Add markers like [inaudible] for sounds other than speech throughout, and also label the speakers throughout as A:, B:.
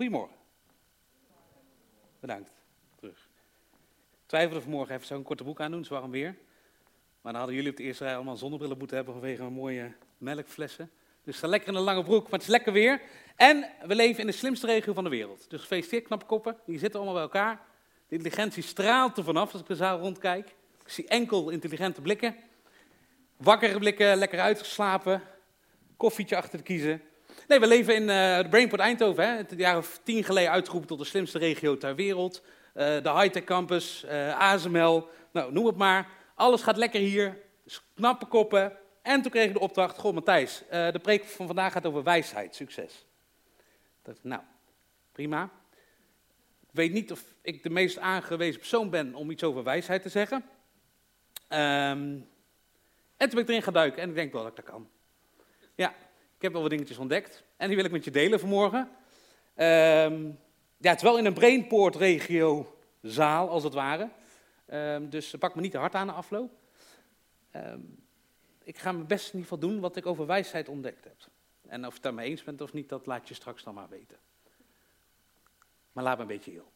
A: Goedemorgen. Bedankt. Terug. Ik twijfelde vanmorgen even zo'n korte broek aan doen, zwaar weer. Maar dan hadden jullie op de eerste rij allemaal zonnebrillen moeten hebben vanwege mijn mooie melkflessen. Dus sta lekker in een lange broek, maar het is lekker weer. En we leven in de slimste regio van de wereld. Dus gefeliciteerd, knappe koppen. Die zitten allemaal bij elkaar. De intelligentie straalt er vanaf als ik de zaal rondkijk. Ik zie enkel intelligente blikken. Wakkere blikken, lekker uitgeslapen. Koffietje achter de kiezen. Nee, we leven in de Brainport Eindhoven. Hè. Het jaar of tien geleden uitgeroepen tot de slimste regio ter wereld. Uh, de high-tech campus, uh, ASML, nou, noem het maar. Alles gaat lekker hier. Knappe koppen. En toen kreeg ik de opdracht, goh Matthijs, de preek van vandaag gaat over wijsheid, succes. Dat, nou, prima. Ik weet niet of ik de meest aangewezen persoon ben om iets over wijsheid te zeggen. Um, en toen ben ik erin gaan duiken en ik denk wel dat ik dat kan. Ja, ik heb wel wat dingetjes ontdekt en die wil ik met je delen vanmorgen. Um, ja, het is wel in een Brainport-regio zaal, als het ware. Um, dus pak me niet te hard aan de afloop. Um, ik ga mijn best in ieder geval doen wat ik over wijsheid ontdekt heb. En of je het daarmee eens bent of niet, dat laat je straks dan maar weten. Maar laat me een beetje heel.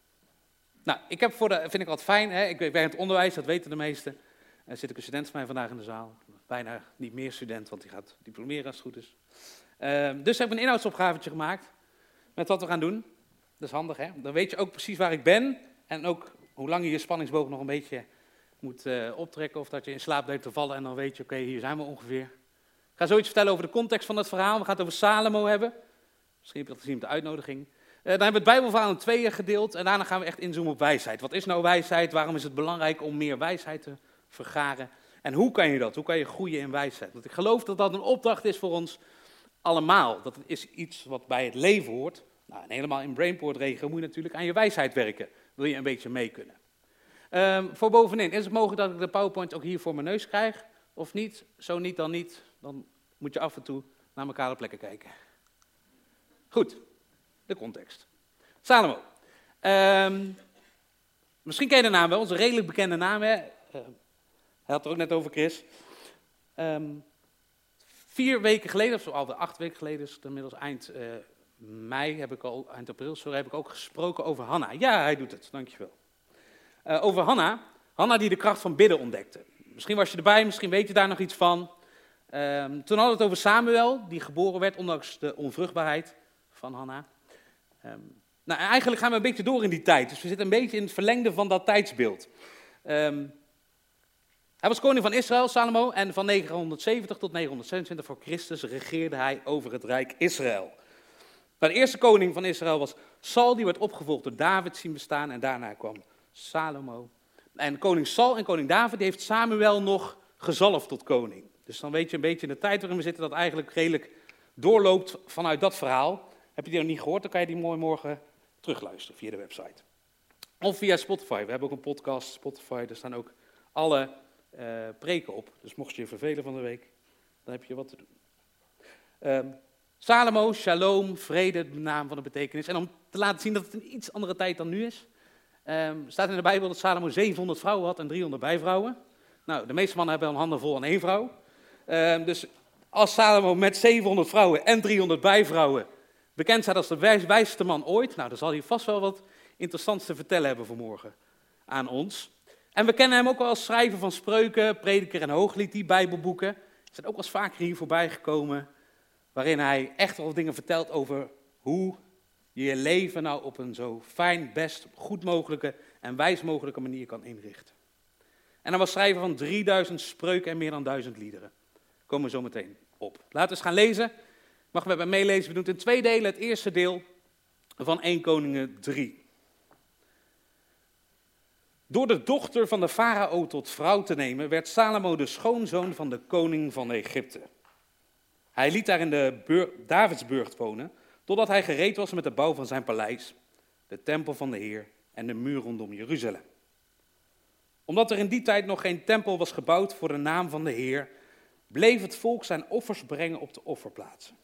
A: Nou, ik heb voor de, vind ik altijd fijn, hè? ik werk in het onderwijs, dat weten de meesten. Er zit ook een student van mij vandaag in de zaal. Bijna niet meer student, want die gaat diplomeren als het goed is. Uh, dus heb ik een inhoudsopgavetje gemaakt met wat we gaan doen. Dat is handig, hè? Dan weet je ook precies waar ik ben en ook hoe lang je je spanningsboog nog een beetje moet uh, optrekken of dat je in slaap denkt te vallen en dan weet je, oké, hier zijn we ongeveer. Ik ga zoiets vertellen over de context van het verhaal. We gaan het over Salomo hebben. Misschien heb je dat gezien op de uitnodiging. Uh, dan hebben we het Bijbelverhaal in tweeën gedeeld en daarna gaan we echt inzoomen op wijsheid. Wat is nou wijsheid? Waarom is het belangrijk om meer wijsheid te vergaren? En hoe kan je dat? Hoe kan je groeien in wijsheid? Want ik geloof dat dat een opdracht is voor ons allemaal. Dat is iets wat bij het leven hoort. Nou, en helemaal in Brainport-regio moet je natuurlijk aan je wijsheid werken. Wil je een beetje mee kunnen. Um, voor bovenin, is het mogelijk dat ik de PowerPoint ook hier voor mijn neus krijg? Of niet? Zo niet, dan niet. Dan moet je af en toe naar elkaar plekken kijken. Goed, de context. Salomo. Um, misschien ken je de naam wel, onze redelijk bekende naam. Hè? Hij had het er ook net over, Chris. Um, vier weken geleden, of al acht weken geleden, is inmiddels eind uh, mei, heb ik al, eind april, sorry, heb ik ook gesproken over Hanna. Ja, hij doet het, dankjewel. Uh, over Hanna. Hanna die de kracht van bidden ontdekte. Misschien was je erbij, misschien weet je daar nog iets van. Um, toen hadden we het over Samuel, die geboren werd ondanks de onvruchtbaarheid van Hanna. Um, nou, eigenlijk gaan we een beetje door in die tijd, dus we zitten een beetje in het verlengde van dat tijdsbeeld. Um, hij was koning van Israël, Salomo, en van 970 tot 926 voor Christus regeerde hij over het rijk Israël. De eerste koning van Israël was Saul, die werd opgevolgd door David zien bestaan en daarna kwam Salomo. En koning Saul en koning David heeft Samuel nog gezalfd tot koning. Dus dan weet je een beetje in de tijd waarin we zitten dat eigenlijk redelijk doorloopt vanuit dat verhaal. Heb je die nog niet gehoord, dan kan je die mooi morgen terugluisteren via de website. Of via Spotify. We hebben ook een podcast, Spotify, daar staan ook alle uh, preken op. Dus mocht je je vervelen van de week, dan heb je wat te doen. Um, Salomo, shalom, vrede, de naam van de betekenis. En om te laten zien dat het een iets andere tijd dan nu is, um, staat in de Bijbel dat Salomo 700 vrouwen had en 300 bijvrouwen. Nou, de meeste mannen hebben een handen vol aan één vrouw. Um, dus als Salomo met 700 vrouwen en 300 bijvrouwen bekend staat als de wijs, wijste man ooit, nou, dan zal hij vast wel wat interessants te vertellen hebben vanmorgen aan ons. En we kennen hem ook wel als schrijver van spreuken, prediker en hooglied, die bijbelboeken. Zijn ook wel eens vaker hier voorbij gekomen, waarin hij echt wel dingen vertelt over hoe je je leven nou op een zo fijn, best, goed mogelijke en wijs mogelijke manier kan inrichten. En hij was schrijver van 3000 spreuken en meer dan 1000 liederen. Komen we zo meteen op. Laten we eens gaan lezen. Mag we bij meelezen? We doen het in twee delen. Het eerste deel van 1 Koningen 3. Door de dochter van de farao tot vrouw te nemen, werd Salomo de schoonzoon van de koning van Egypte. Hij liet daar in de Davidsburg wonen, totdat hij gereed was met de bouw van zijn paleis, de tempel van de Heer en de muur rondom Jeruzalem. Omdat er in die tijd nog geen tempel was gebouwd voor de naam van de Heer, bleef het volk zijn offers brengen op de offerplaatsen.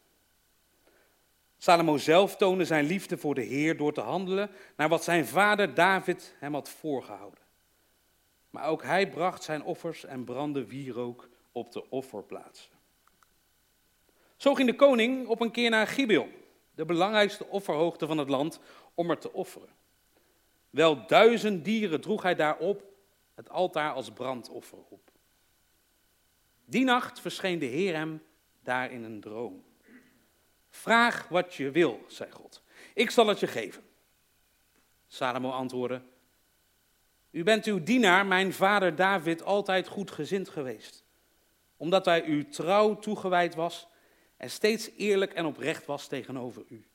A: Salomo zelf toonde zijn liefde voor de Heer door te handelen naar wat zijn vader David hem had voorgehouden. Maar ook hij bracht zijn offers en brandde wierook op de offerplaatsen. Zo ging de koning op een keer naar Gibeon, de belangrijkste offerhoogte van het land, om er te offeren. Wel duizend dieren droeg hij daarop het altaar als brandoffer op. Die nacht verscheen de Heer hem daar in een droom. Vraag wat je wil, zei God. Ik zal het je geven. Salomo antwoordde: U bent uw dienaar, mijn vader David, altijd goed gezind geweest. Omdat hij u trouw toegewijd was en steeds eerlijk en oprecht was tegenover u.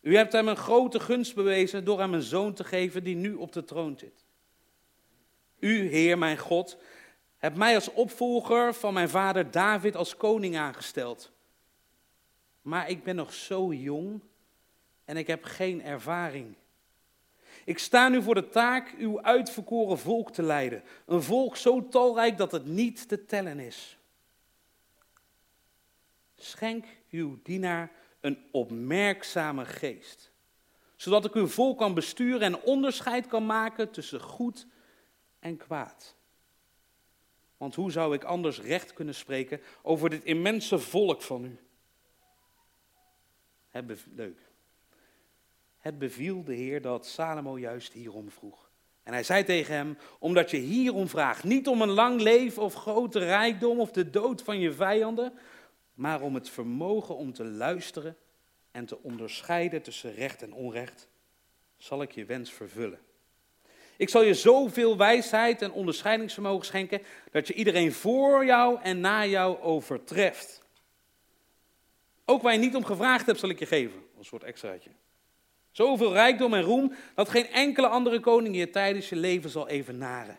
A: U hebt hem een grote gunst bewezen door hem een zoon te geven die nu op de troon zit. U, Heer mijn God, hebt mij als opvolger van mijn vader David als koning aangesteld. Maar ik ben nog zo jong en ik heb geen ervaring. Ik sta nu voor de taak uw uitverkoren volk te leiden. Een volk zo talrijk dat het niet te tellen is. Schenk uw dienaar een opmerkzame geest, zodat ik uw volk kan besturen en onderscheid kan maken tussen goed en kwaad. Want hoe zou ik anders recht kunnen spreken over dit immense volk van u? Het leuk. Het beviel de Heer dat Salomo juist hierom vroeg. En hij zei tegen hem, omdat je hierom vraagt, niet om een lang leven of grote rijkdom of de dood van je vijanden, maar om het vermogen om te luisteren en te onderscheiden tussen recht en onrecht, zal ik je wens vervullen. Ik zal je zoveel wijsheid en onderscheidingsvermogen schenken dat je iedereen voor jou en na jou overtreft. Ook waar je niet om gevraagd hebt, zal ik je geven. Een soort extraatje. Zoveel rijkdom en roem dat geen enkele andere koning je tijdens je leven zal evenaren.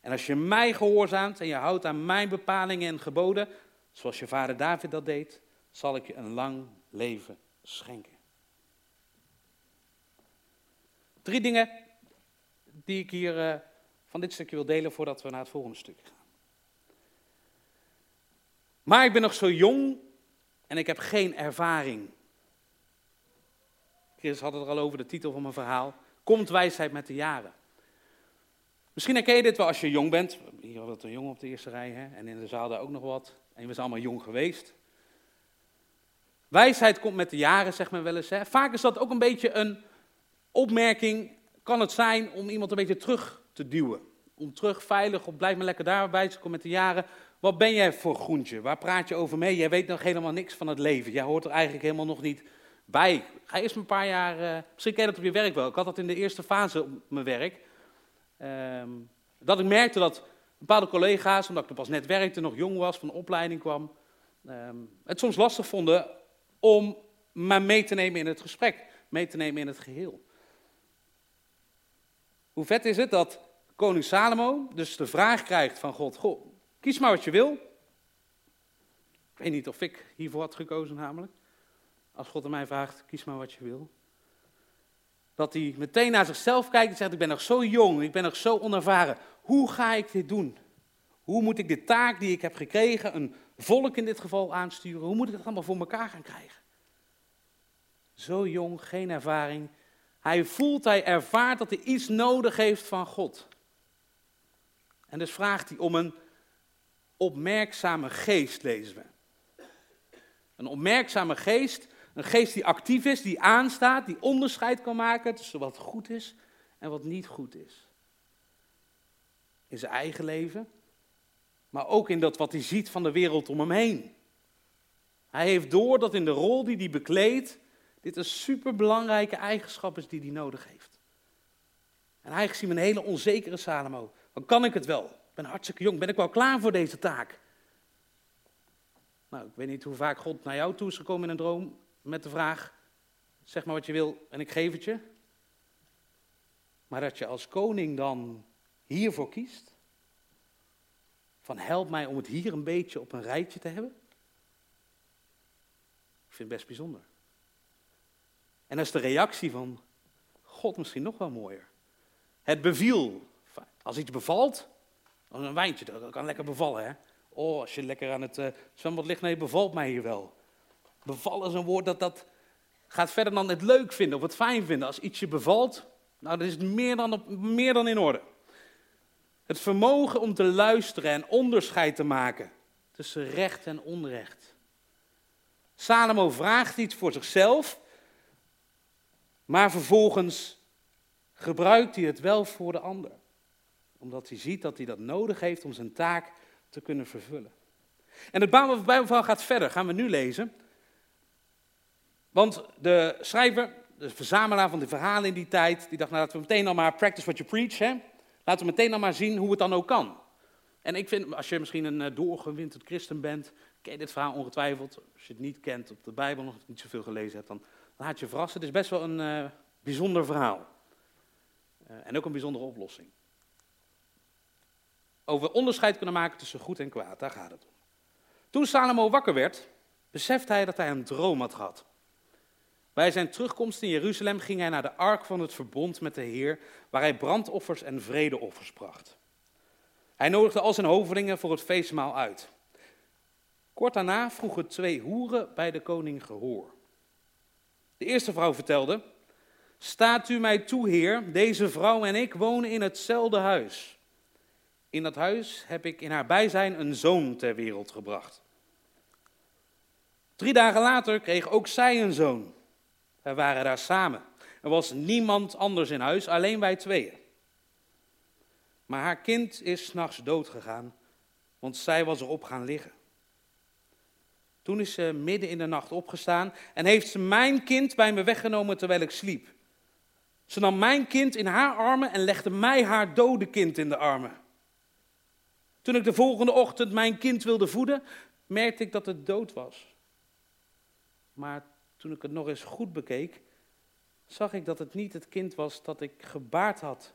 A: En als je mij gehoorzaamt en je houdt aan mijn bepalingen en geboden, zoals je vader David dat deed, zal ik je een lang leven schenken. Drie dingen die ik hier uh, van dit stukje wil delen voordat we naar het volgende stukje gaan. Maar ik ben nog zo jong en ik heb geen ervaring. Chris had het er al over, de titel van mijn verhaal. Komt wijsheid met de jaren. Misschien herken je dit wel als je jong bent. Hier was een jong op de eerste rij hè? en in de zaal daar ook nog wat. En we zijn allemaal jong geweest. Wijsheid komt met de jaren, zegt men wel eens. Hè? Vaak is dat ook een beetje een opmerking kan het zijn om iemand een beetje terug te duwen. Om terug veilig op, blijf maar lekker daarbij, ze komt met de jaren. Wat ben jij voor groentje? Waar praat je over mee? Jij weet nog helemaal niks van het leven. Jij hoort er eigenlijk helemaal nog niet bij. Ga eerst een paar jaar, uh, misschien ken je dat op je werk wel. Ik had dat in de eerste fase op mijn werk. Ehm, dat ik merkte dat bepaalde collega's, omdat ik er pas net werkte, nog jong was, van de opleiding kwam, ehm, het soms lastig vonden om me mee te nemen in het gesprek, mee te nemen in het geheel. Hoe vet is het dat koning Salomo dus de vraag krijgt van God, kies maar wat je wil. Ik weet niet of ik hiervoor had gekozen namelijk. Als God aan mij vraagt, kies maar wat je wil. Dat hij meteen naar zichzelf kijkt en zegt, ik ben nog zo jong, ik ben nog zo onervaren. Hoe ga ik dit doen? Hoe moet ik de taak die ik heb gekregen, een volk in dit geval aansturen, hoe moet ik dat allemaal voor elkaar gaan krijgen? Zo jong, geen ervaring, hij voelt, hij ervaart dat hij iets nodig heeft van God. En dus vraagt hij om een opmerkzame geest, lezen we. Een opmerkzame geest, een geest die actief is, die aanstaat, die onderscheid kan maken tussen wat goed is en wat niet goed is. In zijn eigen leven, maar ook in dat wat hij ziet van de wereld om hem heen. Hij heeft door dat in de rol die hij bekleedt, dit een superbelangrijke eigenschap is die hij nodig heeft. En eigenlijk zien we een hele onzekere Salomo. Dan kan ik het wel? Ik ben hartstikke jong. Ben ik wel klaar voor deze taak? Nou, ik weet niet hoe vaak God naar jou toe is gekomen in een droom met de vraag: zeg maar wat je wil en ik geef het je. Maar dat je als koning dan hiervoor kiest. Van help mij om het hier een beetje op een rijtje te hebben. Ik vind het best bijzonder. En dat is de reactie van God misschien nog wel mooier. Het beviel. Als iets bevalt, een wijntje, dat kan lekker bevallen. Hè? Oh, als je lekker aan het uh, zwembad ligt, nee, bevalt mij hier wel. Bevallen is een woord dat, dat gaat verder dan het leuk vinden of het fijn vinden. Als iets je bevalt, nou, dat is meer dan, op, meer dan in orde. Het vermogen om te luisteren en onderscheid te maken tussen recht en onrecht. Salomo vraagt iets voor zichzelf, maar vervolgens gebruikt hij het wel voor de ander. Omdat hij ziet dat hij dat nodig heeft om zijn taak te kunnen vervullen. En het Bijbelverhaal gaat verder, gaan we nu lezen. Want de schrijver, de verzamelaar van de verhalen in die tijd, die dacht, nou laten we meteen al maar practice what you preach. Hè? Laten we meteen al maar zien hoe het dan ook kan. En ik vind, als je misschien een uh, doorgewinterd christen bent, je dit verhaal ongetwijfeld. Als je het niet kent, op de Bijbel nog niet zoveel gelezen hebt, dan laat je verrassen. Het is best wel een uh, bijzonder verhaal. Uh, en ook een bijzondere oplossing. Over onderscheid kunnen maken tussen goed en kwaad, daar gaat het om. Toen Salomo wakker werd, besefte hij dat hij een droom had gehad. Bij zijn terugkomst in Jeruzalem ging hij naar de ark van het verbond met de Heer, waar hij brandoffers en vredeoffers bracht. Hij nodigde al zijn hovelingen voor het feestmaal uit. Kort daarna vroegen twee hoeren bij de koning gehoor. De eerste vrouw vertelde: Staat u mij toe, heer, deze vrouw en ik wonen in hetzelfde huis. In dat huis heb ik in haar bijzijn een zoon ter wereld gebracht. Drie dagen later kreeg ook zij een zoon. We waren daar samen. Er was niemand anders in huis, alleen wij tweeën. Maar haar kind is s'nachts dood gegaan, want zij was erop gaan liggen. Toen is ze midden in de nacht opgestaan en heeft ze mijn kind bij me weggenomen terwijl ik sliep. Ze nam mijn kind in haar armen en legde mij haar dode kind in de armen. Toen ik de volgende ochtend mijn kind wilde voeden, merkte ik dat het dood was. Maar toen ik het nog eens goed bekeek, zag ik dat het niet het kind was dat ik gebaard had.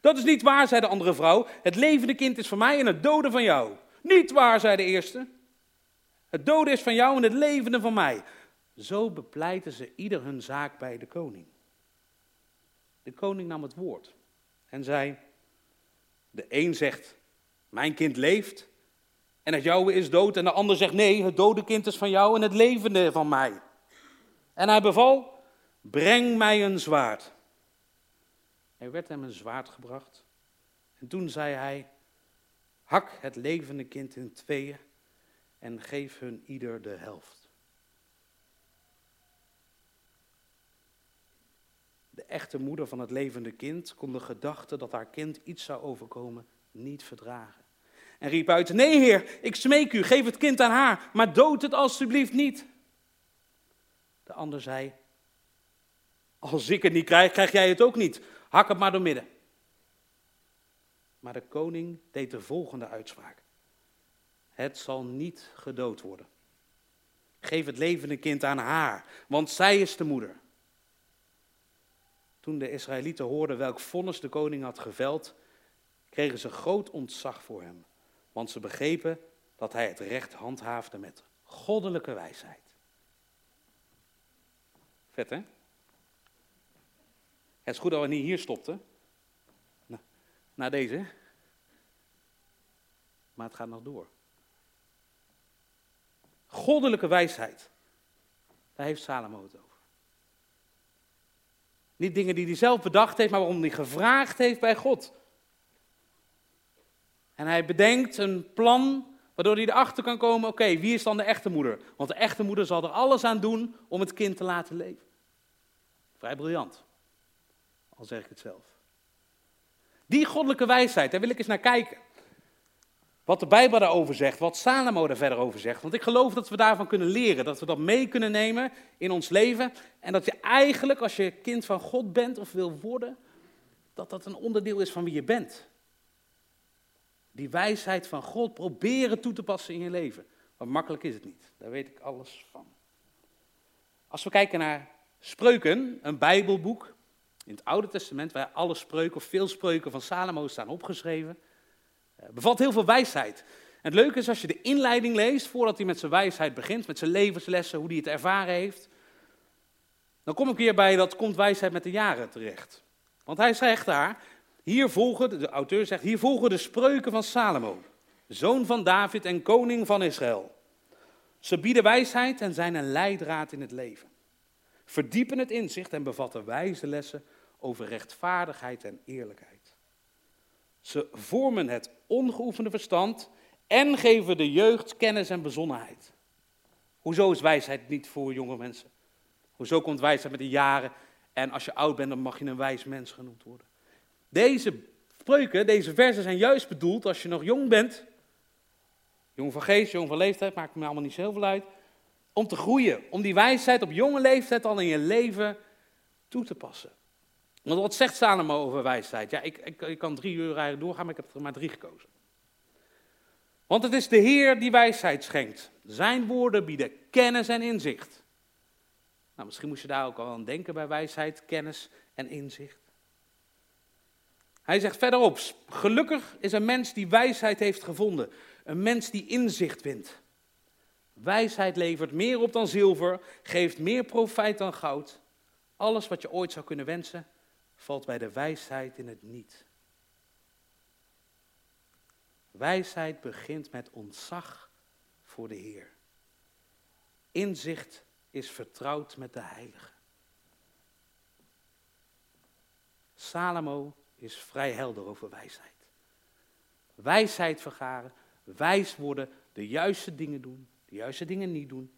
A: Dat is niet waar, zei de andere vrouw. Het levende kind is van mij en het dode van jou. Niet waar, zei de eerste. Het dode is van jou en het levende van mij. Zo bepleiten ze ieder hun zaak bij de koning. De koning nam het woord en zei: De een zegt: Mijn kind leeft en het jouwe is dood. En de ander zegt: Nee, het dode kind is van jou en het levende van mij. En hij beval: Breng mij een zwaard. Er werd hem een zwaard gebracht. En toen zei hij: Hak het levende kind in tweeën en geef hun ieder de helft. De echte moeder van het levende kind kon de gedachte dat haar kind iets zou overkomen niet verdragen. En riep uit: Nee, heer, ik smeek u, geef het kind aan haar, maar dood het alstublieft niet. De ander zei: Als ik het niet krijg, krijg jij het ook niet. Hak het maar door midden. Maar de koning deed de volgende uitspraak: Het zal niet gedood worden. Geef het levende kind aan haar, want zij is de moeder. Toen de Israëlieten hoorden welk vonnis de koning had geveld, kregen ze groot ontzag voor hem, want ze begrepen dat hij het recht handhaafde met goddelijke wijsheid. Vet hè? Het is goed dat we niet hier stopten. Na, deze. Maar het gaat nog door. Goddelijke wijsheid. Daar heeft Salomo het over. Niet dingen die hij zelf bedacht heeft, maar waarom hij gevraagd heeft bij God. En hij bedenkt een plan waardoor hij erachter kan komen, oké, wie is dan de echte moeder? Want de echte moeder zal er alles aan doen om het kind te laten leven. Vrij briljant, al zeg ik het zelf. Die goddelijke wijsheid, daar wil ik eens naar kijken. Wat de Bijbel daarover zegt, wat Salomo daar verder over zegt. Want ik geloof dat we daarvan kunnen leren, dat we dat mee kunnen nemen in ons leven. En dat je eigenlijk, als je kind van God bent of wil worden, dat dat een onderdeel is van wie je bent. Die wijsheid van God proberen toe te passen in je leven. Maar makkelijk is het niet, daar weet ik alles van. Als we kijken naar Spreuken, een Bijbelboek in het Oude Testament, waar alle spreuken of veel spreuken van Salomo staan opgeschreven eh, bevat heel veel wijsheid. En het leuke is als je de inleiding leest, voordat hij met zijn wijsheid begint, met zijn levenslessen, hoe hij het ervaren heeft, dan kom ik weer bij dat komt wijsheid met de jaren terecht. Want hij zegt daar, hier volgen, de auteur zegt, hier volgen de spreuken van Salomo, zoon van David en koning van Israël. Ze bieden wijsheid en zijn een leidraad in het leven. Verdiepen het inzicht en bevatten wijze lessen over rechtvaardigheid en eerlijkheid. Ze vormen het ongeoefende verstand en geven de jeugd kennis en bezonnenheid. Hoe Hoezo is wijsheid niet voor jonge mensen? Hoezo komt wijsheid met de jaren en als je oud bent, dan mag je een wijs mens genoemd worden? Deze spreuken, deze versen zijn juist bedoeld als je nog jong bent, jong van geest, jong van leeftijd, maakt me allemaal niet zo heel veel uit, om te groeien, om die wijsheid op jonge leeftijd al in je leven toe te passen. Want wat zegt Salomo over wijsheid? Ja, ik, ik, ik kan drie uur eigenlijk doorgaan, maar ik heb er maar drie gekozen. Want het is de Heer die wijsheid schenkt. Zijn woorden bieden kennis en inzicht. Nou, misschien moest je daar ook al aan denken bij wijsheid, kennis en inzicht. Hij zegt verderop, gelukkig is een mens die wijsheid heeft gevonden. Een mens die inzicht wint. Wijsheid levert meer op dan zilver, geeft meer profijt dan goud. Alles wat je ooit zou kunnen wensen, valt bij de wijsheid in het niet. Wijsheid begint met ontzag voor de Heer. Inzicht is vertrouwd met de Heilige. Salomo is vrij helder over wijsheid. Wijsheid vergaren, wijs worden, de juiste dingen doen, de juiste dingen niet doen,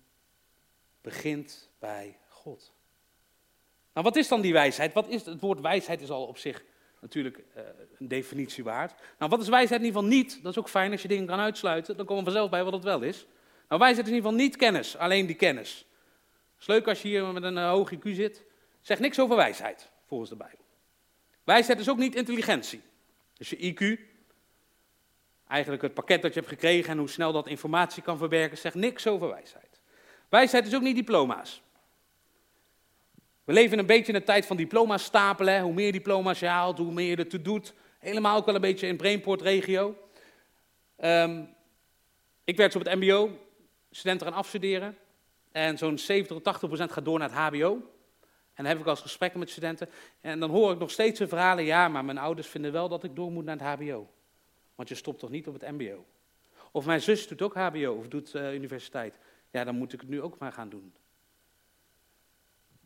A: begint bij God. Nou, wat is dan die wijsheid? Wat is, het woord wijsheid is al op zich natuurlijk uh, een definitie waard. Nou, wat is wijsheid in ieder geval niet? Dat is ook fijn als je dingen kan uitsluiten. Dan komen we vanzelf bij wat het wel is. Nou, wijsheid is in ieder geval niet kennis, alleen die kennis. Het is leuk als je hier met een uh, hoog IQ zit. Zeg niks over wijsheid, volgens de Bijbel. Wijsheid is ook niet intelligentie. Dus je IQ, eigenlijk het pakket dat je hebt gekregen en hoe snel dat informatie kan verwerken, zegt niks over wijsheid. Wijsheid is ook niet diploma's. We leven een beetje in de tijd van diploma's stapelen. Hoe meer diploma's je haalt, hoe meer je ertoe doet. Helemaal ook wel een beetje in Brainport-regio. Um, ik werk op het mbo, studenten gaan afstuderen. En zo'n 70 tot 80 procent gaat door naar het hbo. En dan heb ik als gesprekken met studenten. En dan hoor ik nog steeds de verhalen, ja, maar mijn ouders vinden wel dat ik door moet naar het hbo. Want je stopt toch niet op het mbo. Of mijn zus doet ook hbo of doet uh, universiteit. Ja, dan moet ik het nu ook maar gaan doen.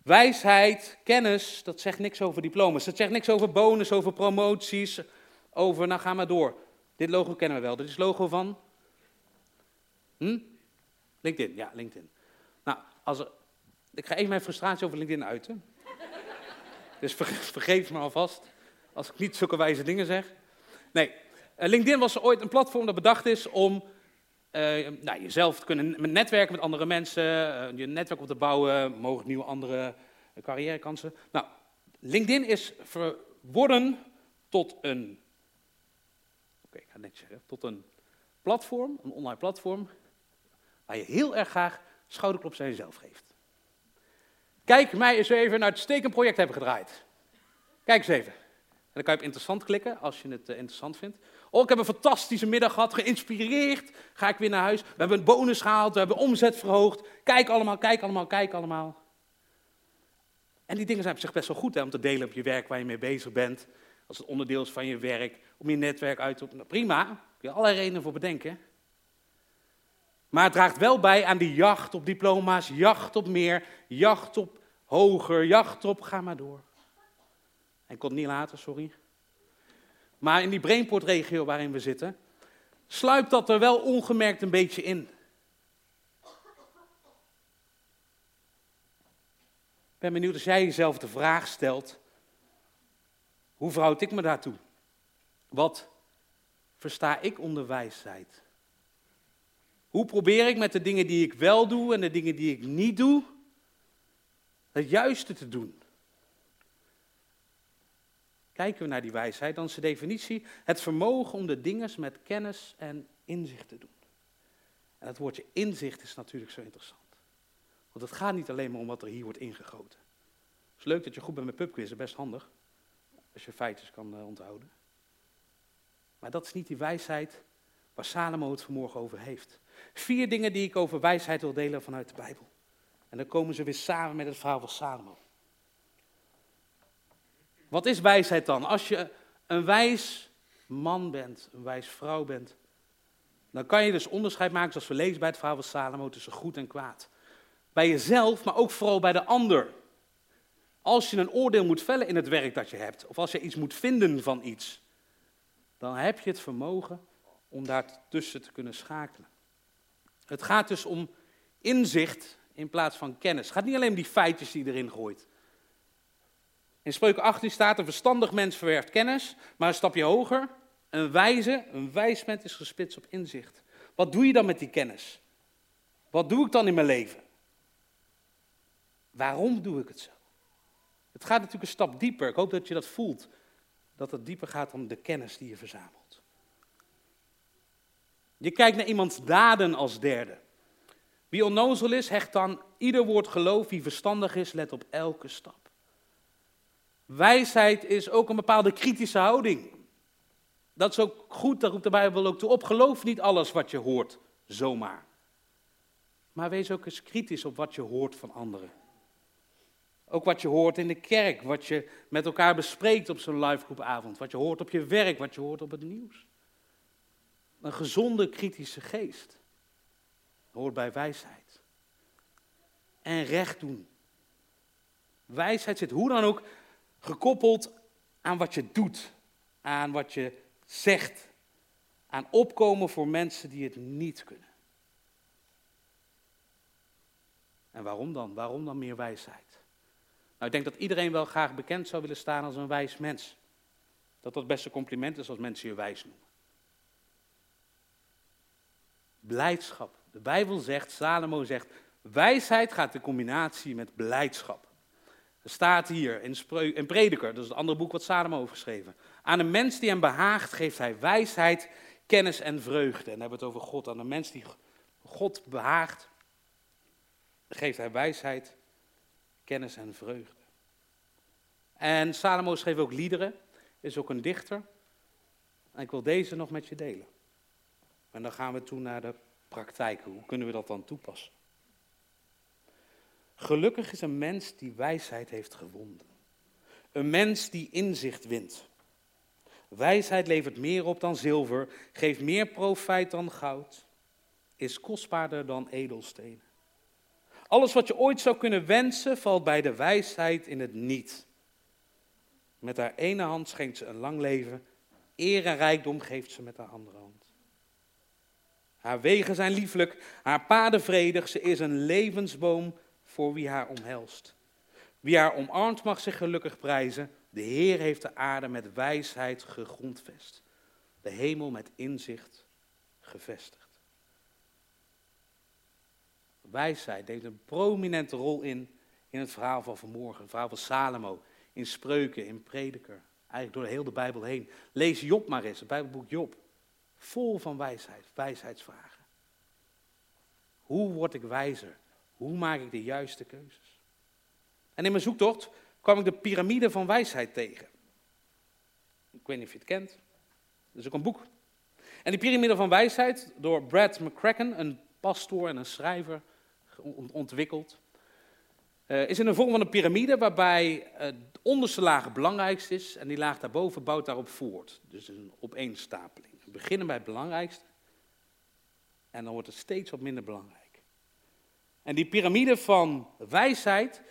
A: Wijsheid, kennis, dat zegt niks over diploma's. Dat zegt niks over bonus, over promoties, over, nou ga maar door. Dit logo kennen we wel. Dit is logo van? Hm? LinkedIn, ja, LinkedIn. Nou, als er, ik ga even mijn frustratie over LinkedIn uiten. [laughs] dus vergeef me alvast als ik niet zulke wijze dingen zeg. Nee, eh, LinkedIn was ooit een platform dat bedacht is om uh, nou, jezelf te kunnen netwerken met andere mensen, uh, je netwerk op te bouwen, mogelijk nieuwe andere carrièrekansen. Nou, LinkedIn is verworden tot een, oké, ik ga netjes zeggen, tot een platform, een online platform, waar je heel erg graag schouderklops aan jezelf geeft. Kijk mij eens even naar het stekend project hebben gedraaid. Kijk eens even. En dan kan je op interessant klikken als je het uh, interessant vindt. Oh, ik heb een fantastische middag gehad, geïnspireerd. Ga ik weer naar huis. We hebben een bonus gehaald, we hebben omzet verhoogd. Kijk allemaal, kijk allemaal, kijk allemaal. En die dingen zijn op zich best wel goed hè, om te delen op je werk waar je mee bezig bent. Als het onderdeel is van je werk, om je netwerk uit te openen. Prima, kun je allerlei redenen voor bedenken. Maar het draagt wel bij aan die jacht op diploma's, jacht op meer, jacht op hoger, jacht op, ga maar door. En kon niet later, sorry. Maar in die Brainport-regio waarin we zitten, sluipt dat er wel ongemerkt een beetje in. Ik ben benieuwd als jij jezelf de vraag stelt, hoe verhoud ik me daartoe? Wat versta ik onder wijsheid? Hoe probeer ik met de dingen die ik wel doe en de dingen die ik niet doe, het juiste te doen? Kijken we naar die wijsheid, dan is de definitie het vermogen om de dingen met kennis en inzicht te doen. En dat woordje inzicht is natuurlijk zo interessant. Want het gaat niet alleen maar om wat er hier wordt ingegoten. Het is leuk dat je goed bent met pubquizzen, best handig. Als je feitjes kan uh, onthouden. Maar dat is niet die wijsheid waar Salomo het vanmorgen over heeft. Vier dingen die ik over wijsheid wil delen vanuit de Bijbel. En dan komen ze weer samen met het verhaal van Salomo. Wat is wijsheid dan? Als je een wijs man bent, een wijs vrouw bent, dan kan je dus onderscheid maken, zoals we lezen bij het verhaal van Salomo, tussen goed en kwaad. Bij jezelf, maar ook vooral bij de ander. Als je een oordeel moet vellen in het werk dat je hebt, of als je iets moet vinden van iets, dan heb je het vermogen om daar tussen te kunnen schakelen. Het gaat dus om inzicht in plaats van kennis. Het gaat niet alleen om die feitjes die je erin gooit. In Spreuken 18 staat, een verstandig mens verwerft kennis, maar een stapje hoger, een wijze, een wijs mens is gespitst op inzicht. Wat doe je dan met die kennis? Wat doe ik dan in mijn leven? Waarom doe ik het zo? Het gaat natuurlijk een stap dieper. Ik hoop dat je dat voelt. Dat het dieper gaat dan de kennis die je verzamelt. Je kijkt naar iemands daden als derde. Wie onnozel is, hecht dan ieder woord geloof. Wie verstandig is, let op elke stap. Wijsheid is ook een bepaalde kritische houding. Dat is ook goed, daar roept de Bijbel ook toe op. Geloof niet alles wat je hoort, zomaar. Maar wees ook eens kritisch op wat je hoort van anderen. Ook wat je hoort in de kerk, wat je met elkaar bespreekt op zo'n livegroepavond, wat je hoort op je werk, wat je hoort op het nieuws. Een gezonde kritische geest hoort bij wijsheid. En recht doen. Wijsheid zit hoe dan ook gekoppeld aan wat je doet, aan wat je zegt, aan opkomen voor mensen die het niet kunnen. En waarom dan? Waarom dan meer wijsheid? Nou, ik denk dat iedereen wel graag bekend zou willen staan als een wijs mens. Dat dat best een compliment is als mensen je wijs noemen. Blijdschap. De Bijbel zegt, Salomo zegt, wijsheid gaat in combinatie met blijdschap. Er staat hier in, Prediker, dat is het andere boek wat Salomo heeft geschreven. Aan een mens die hem behaagt, geeft hij wijsheid, kennis en vreugde. En dan hebben we het over God. Aan een mens die God behaagt, geeft hij wijsheid, kennis en vreugde. En Salomo schreef ook liederen, is ook een dichter. En ik wil deze nog met je delen. En dan gaan we toe naar de praktijk. Hoe kunnen we dat dan toepassen? Gelukkig is een mens die wijsheid heeft gevonden. Een mens die inzicht wint. Wijsheid levert meer op dan zilver, geeft meer profijt dan goud, is kostbaarder dan edelstenen. Alles wat je ooit zou kunnen wensen, valt bij de wijsheid in het niet. Met haar ene hand schenkt ze een lang leven, eer en rijkdom geeft ze met haar andere hand. Haar wegen zijn lieflijk, haar paden vredig, ze is een levensboom voor wie haar omhelst. Wie haar omarmt mag zich gelukkig prijzen. De Heer heeft de aarde met wijsheid gegrondvest, de hemel met inzicht gevestigd. Wijsheid neemt een prominente rol in in het verhaal van vanmorgen, het verhaal van Salomo, in spreuken, in prediker, eigenlijk door de hele Bijbel heen. Lees Job maar eens, het Bijbelboek Job, vol van wijsheid, wijsheidsvragen. Hoe word ik wijzer? Hoe maak ik de juiste keuzes? En in mijn zoektocht kwam ik de piramide van wijsheid tegen. Ik weet niet of je het kent. Dat is ook een boek. En die piramide van wijsheid, door Brad McCracken, een pastoor en een schrijver, ontwikkeld. Uh, is in de vorm van een piramide waarbij uh, de onderste laag het belangrijkste is en die laag daarboven bouwt daarop voort. Dus een opeenstapeling. Beginnen bij het belangrijkste. En dan wordt het steeds wat minder belangrijk. En die piramide van wijsheid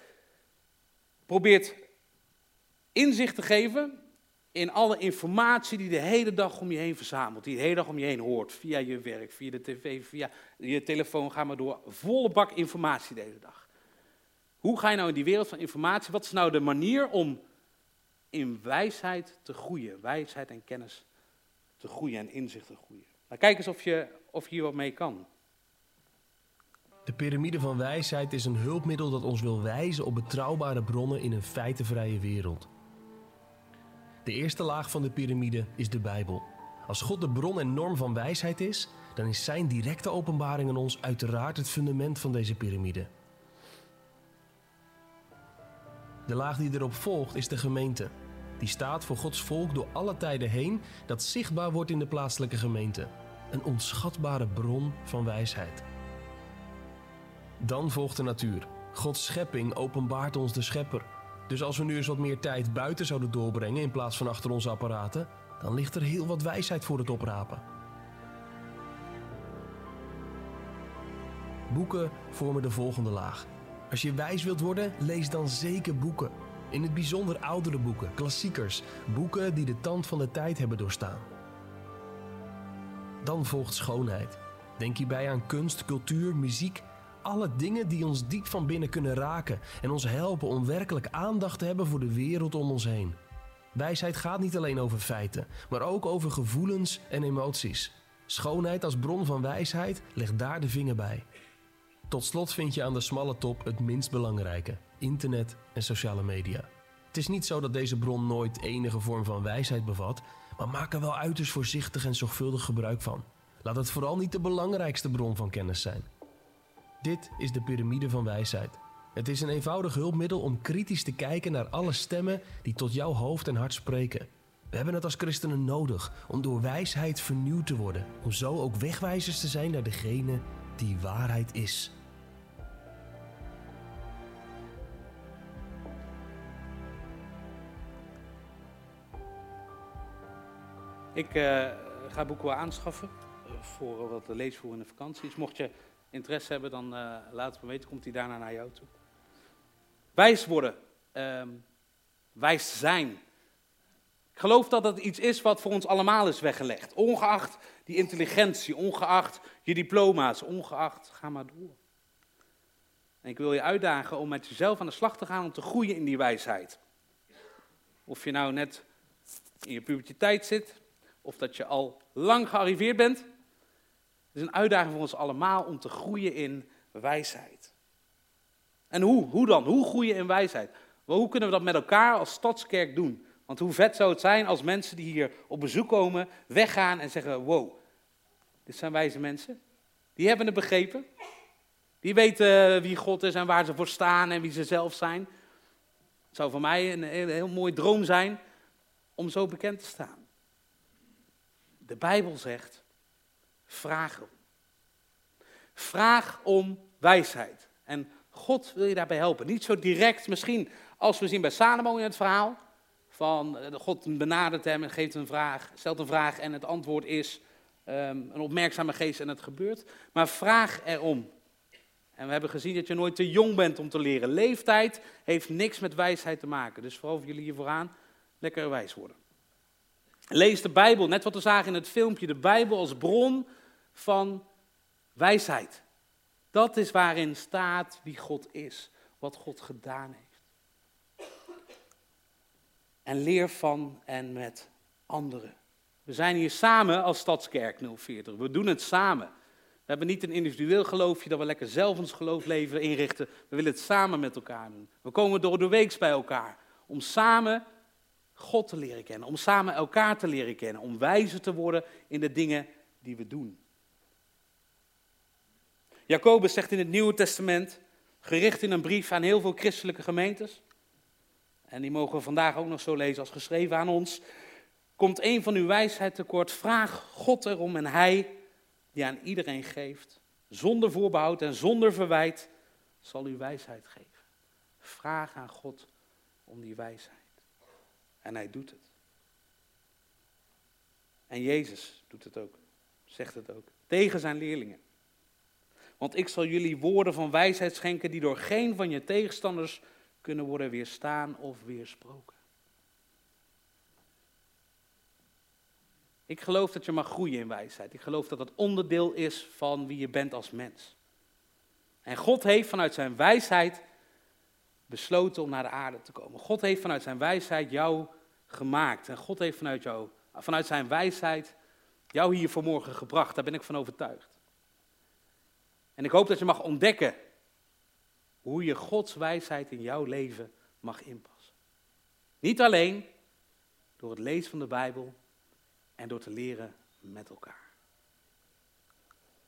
A: probeert inzicht te geven in alle informatie die de hele dag om je heen verzamelt, die de hele dag om je heen hoort, via je werk, via de tv, via je telefoon, ga maar door, volle bak informatie de hele dag. Hoe ga je nou in die wereld van informatie, wat is nou de manier om in wijsheid te groeien, wijsheid en kennis te groeien en inzicht te groeien? Nou, kijk eens of je, of je hier wat mee kan.
B: De piramide van wijsheid is een hulpmiddel dat ons wil wijzen op betrouwbare bronnen in een feitenvrije wereld. De eerste laag van de piramide is de Bijbel. Als God de bron en norm van wijsheid is, dan is Zijn directe openbaring aan ons uiteraard het fundament van deze piramide. De laag die erop volgt is de gemeente. Die staat voor Gods volk door alle tijden heen, dat zichtbaar wordt in de plaatselijke gemeente. Een onschatbare bron van wijsheid. Dan volgt de natuur. Gods schepping openbaart ons de schepper. Dus als we nu eens wat meer tijd buiten zouden doorbrengen in plaats van achter onze apparaten, dan ligt er heel wat wijsheid voor het oprapen. Boeken vormen de volgende laag. Als je wijs wilt worden, lees dan zeker boeken. In het bijzonder oudere boeken, klassiekers, boeken die de tand van de tijd hebben doorstaan. Dan volgt schoonheid. Denk hierbij aan kunst, cultuur, muziek, alle dingen die ons diep van binnen kunnen raken en ons helpen om werkelijk aandacht te hebben voor de wereld om ons heen. Wijsheid gaat niet alleen over feiten, maar ook over gevoelens en emoties. Schoonheid als bron van wijsheid legt daar de vinger bij. Tot slot vind je aan de smalle top het minst belangrijke: internet en sociale media. Het is niet zo dat deze bron nooit enige vorm van wijsheid bevat, maar maak er wel uiterst voorzichtig en zorgvuldig gebruik van. Laat het vooral niet de belangrijkste bron van kennis zijn. Dit is de piramide van wijsheid. Het is een eenvoudig hulpmiddel om kritisch te kijken naar alle stemmen die tot jouw hoofd en hart spreken. We hebben het als christenen nodig om door wijsheid vernieuwd te worden, om zo ook wegwijzers te zijn naar degene die waarheid is.
A: Ik uh, ga boeken aanschaffen uh, voor wat leesvoer in de vakanties. Mocht je interesse hebben, dan uh, laat het me weten, komt hij daarna naar jou toe. Wijs worden, ehm, wijs zijn. Ik geloof dat dat iets is wat voor ons allemaal is weggelegd. Ongeacht die intelligentie, ongeacht je diploma's, ongeacht, ga maar door. En ik wil je uitdagen om met jezelf aan de slag te gaan om te groeien in die wijsheid. Of je nou net in je puberteit zit, of dat je al lang gearriveerd bent. Het is een uitdaging voor ons allemaal om te groeien in wijsheid. En hoe? Hoe dan? Hoe groeien in wijsheid? Wel, hoe kunnen we dat met elkaar als stadskerk doen? Want hoe vet zou het zijn als mensen die hier op bezoek komen, weggaan en zeggen: Wow, dit zijn wijze mensen. Die hebben het begrepen. Die weten wie God is en waar ze voor staan en wie ze zelf zijn. Het zou voor mij een heel mooi droom zijn om zo bekend te staan. De Bijbel zegt: vraag om. Vraag om wijsheid. En God wil je daarbij helpen. Niet zo direct, misschien als we zien bij Salomo in het verhaal. Van eh, God benadert hem en geeft een vraag, stelt een vraag en het antwoord is um, een opmerkzame geest en het gebeurt. Maar vraag erom. En we hebben gezien dat je nooit te jong bent om te leren. Leeftijd heeft niks met wijsheid te maken. Dus vooral voor jullie hier vooraan, lekker wijs worden. Lees de Bijbel, net wat we zagen in het filmpje, de Bijbel als bron van wijsheid. Dat is waarin staat wie God is, wat God gedaan heeft. En leer van en met anderen. We zijn hier samen als Stadskerk 040. We doen het samen. We hebben niet een individueel geloofje dat we lekker zelf ons geloofleven inrichten. We willen het samen met elkaar doen. We komen door de weeks bij elkaar om samen God te leren kennen, om samen elkaar te leren kennen, om wijzer te worden in de dingen die we doen. Jacobus zegt in het Nieuwe Testament, gericht in een brief aan heel veel christelijke gemeentes, en die mogen we vandaag ook nog zo lezen als geschreven aan ons, komt een van uw wijsheid tekort, vraag God erom en hij, die aan iedereen geeft, zonder voorbehoud en zonder verwijt, zal u wijsheid geven. Vraag aan God om die wijsheid. En hij doet het. En Jezus doet het ook, zegt het ook, tegen zijn leerlingen. Want ik zal jullie woorden van wijsheid schenken die door geen van je tegenstanders kunnen worden weerstaan of weersproken. Ik geloof dat je mag groeien in wijsheid. Ik geloof dat het onderdeel is van wie je bent als mens. En God heeft vanuit zijn wijsheid besloten om naar de aarde te komen. God heeft vanuit zijn wijsheid jou gemaakt. En God heeft vanuit, jou, vanuit zijn wijsheid jou hier vanmorgen gebracht. Daar ben ik van overtuigd. En ik hoop dat je mag ontdekken hoe je Gods wijsheid in jouw leven mag inpassen. Niet alleen door het lezen van de Bijbel en door te leren met elkaar.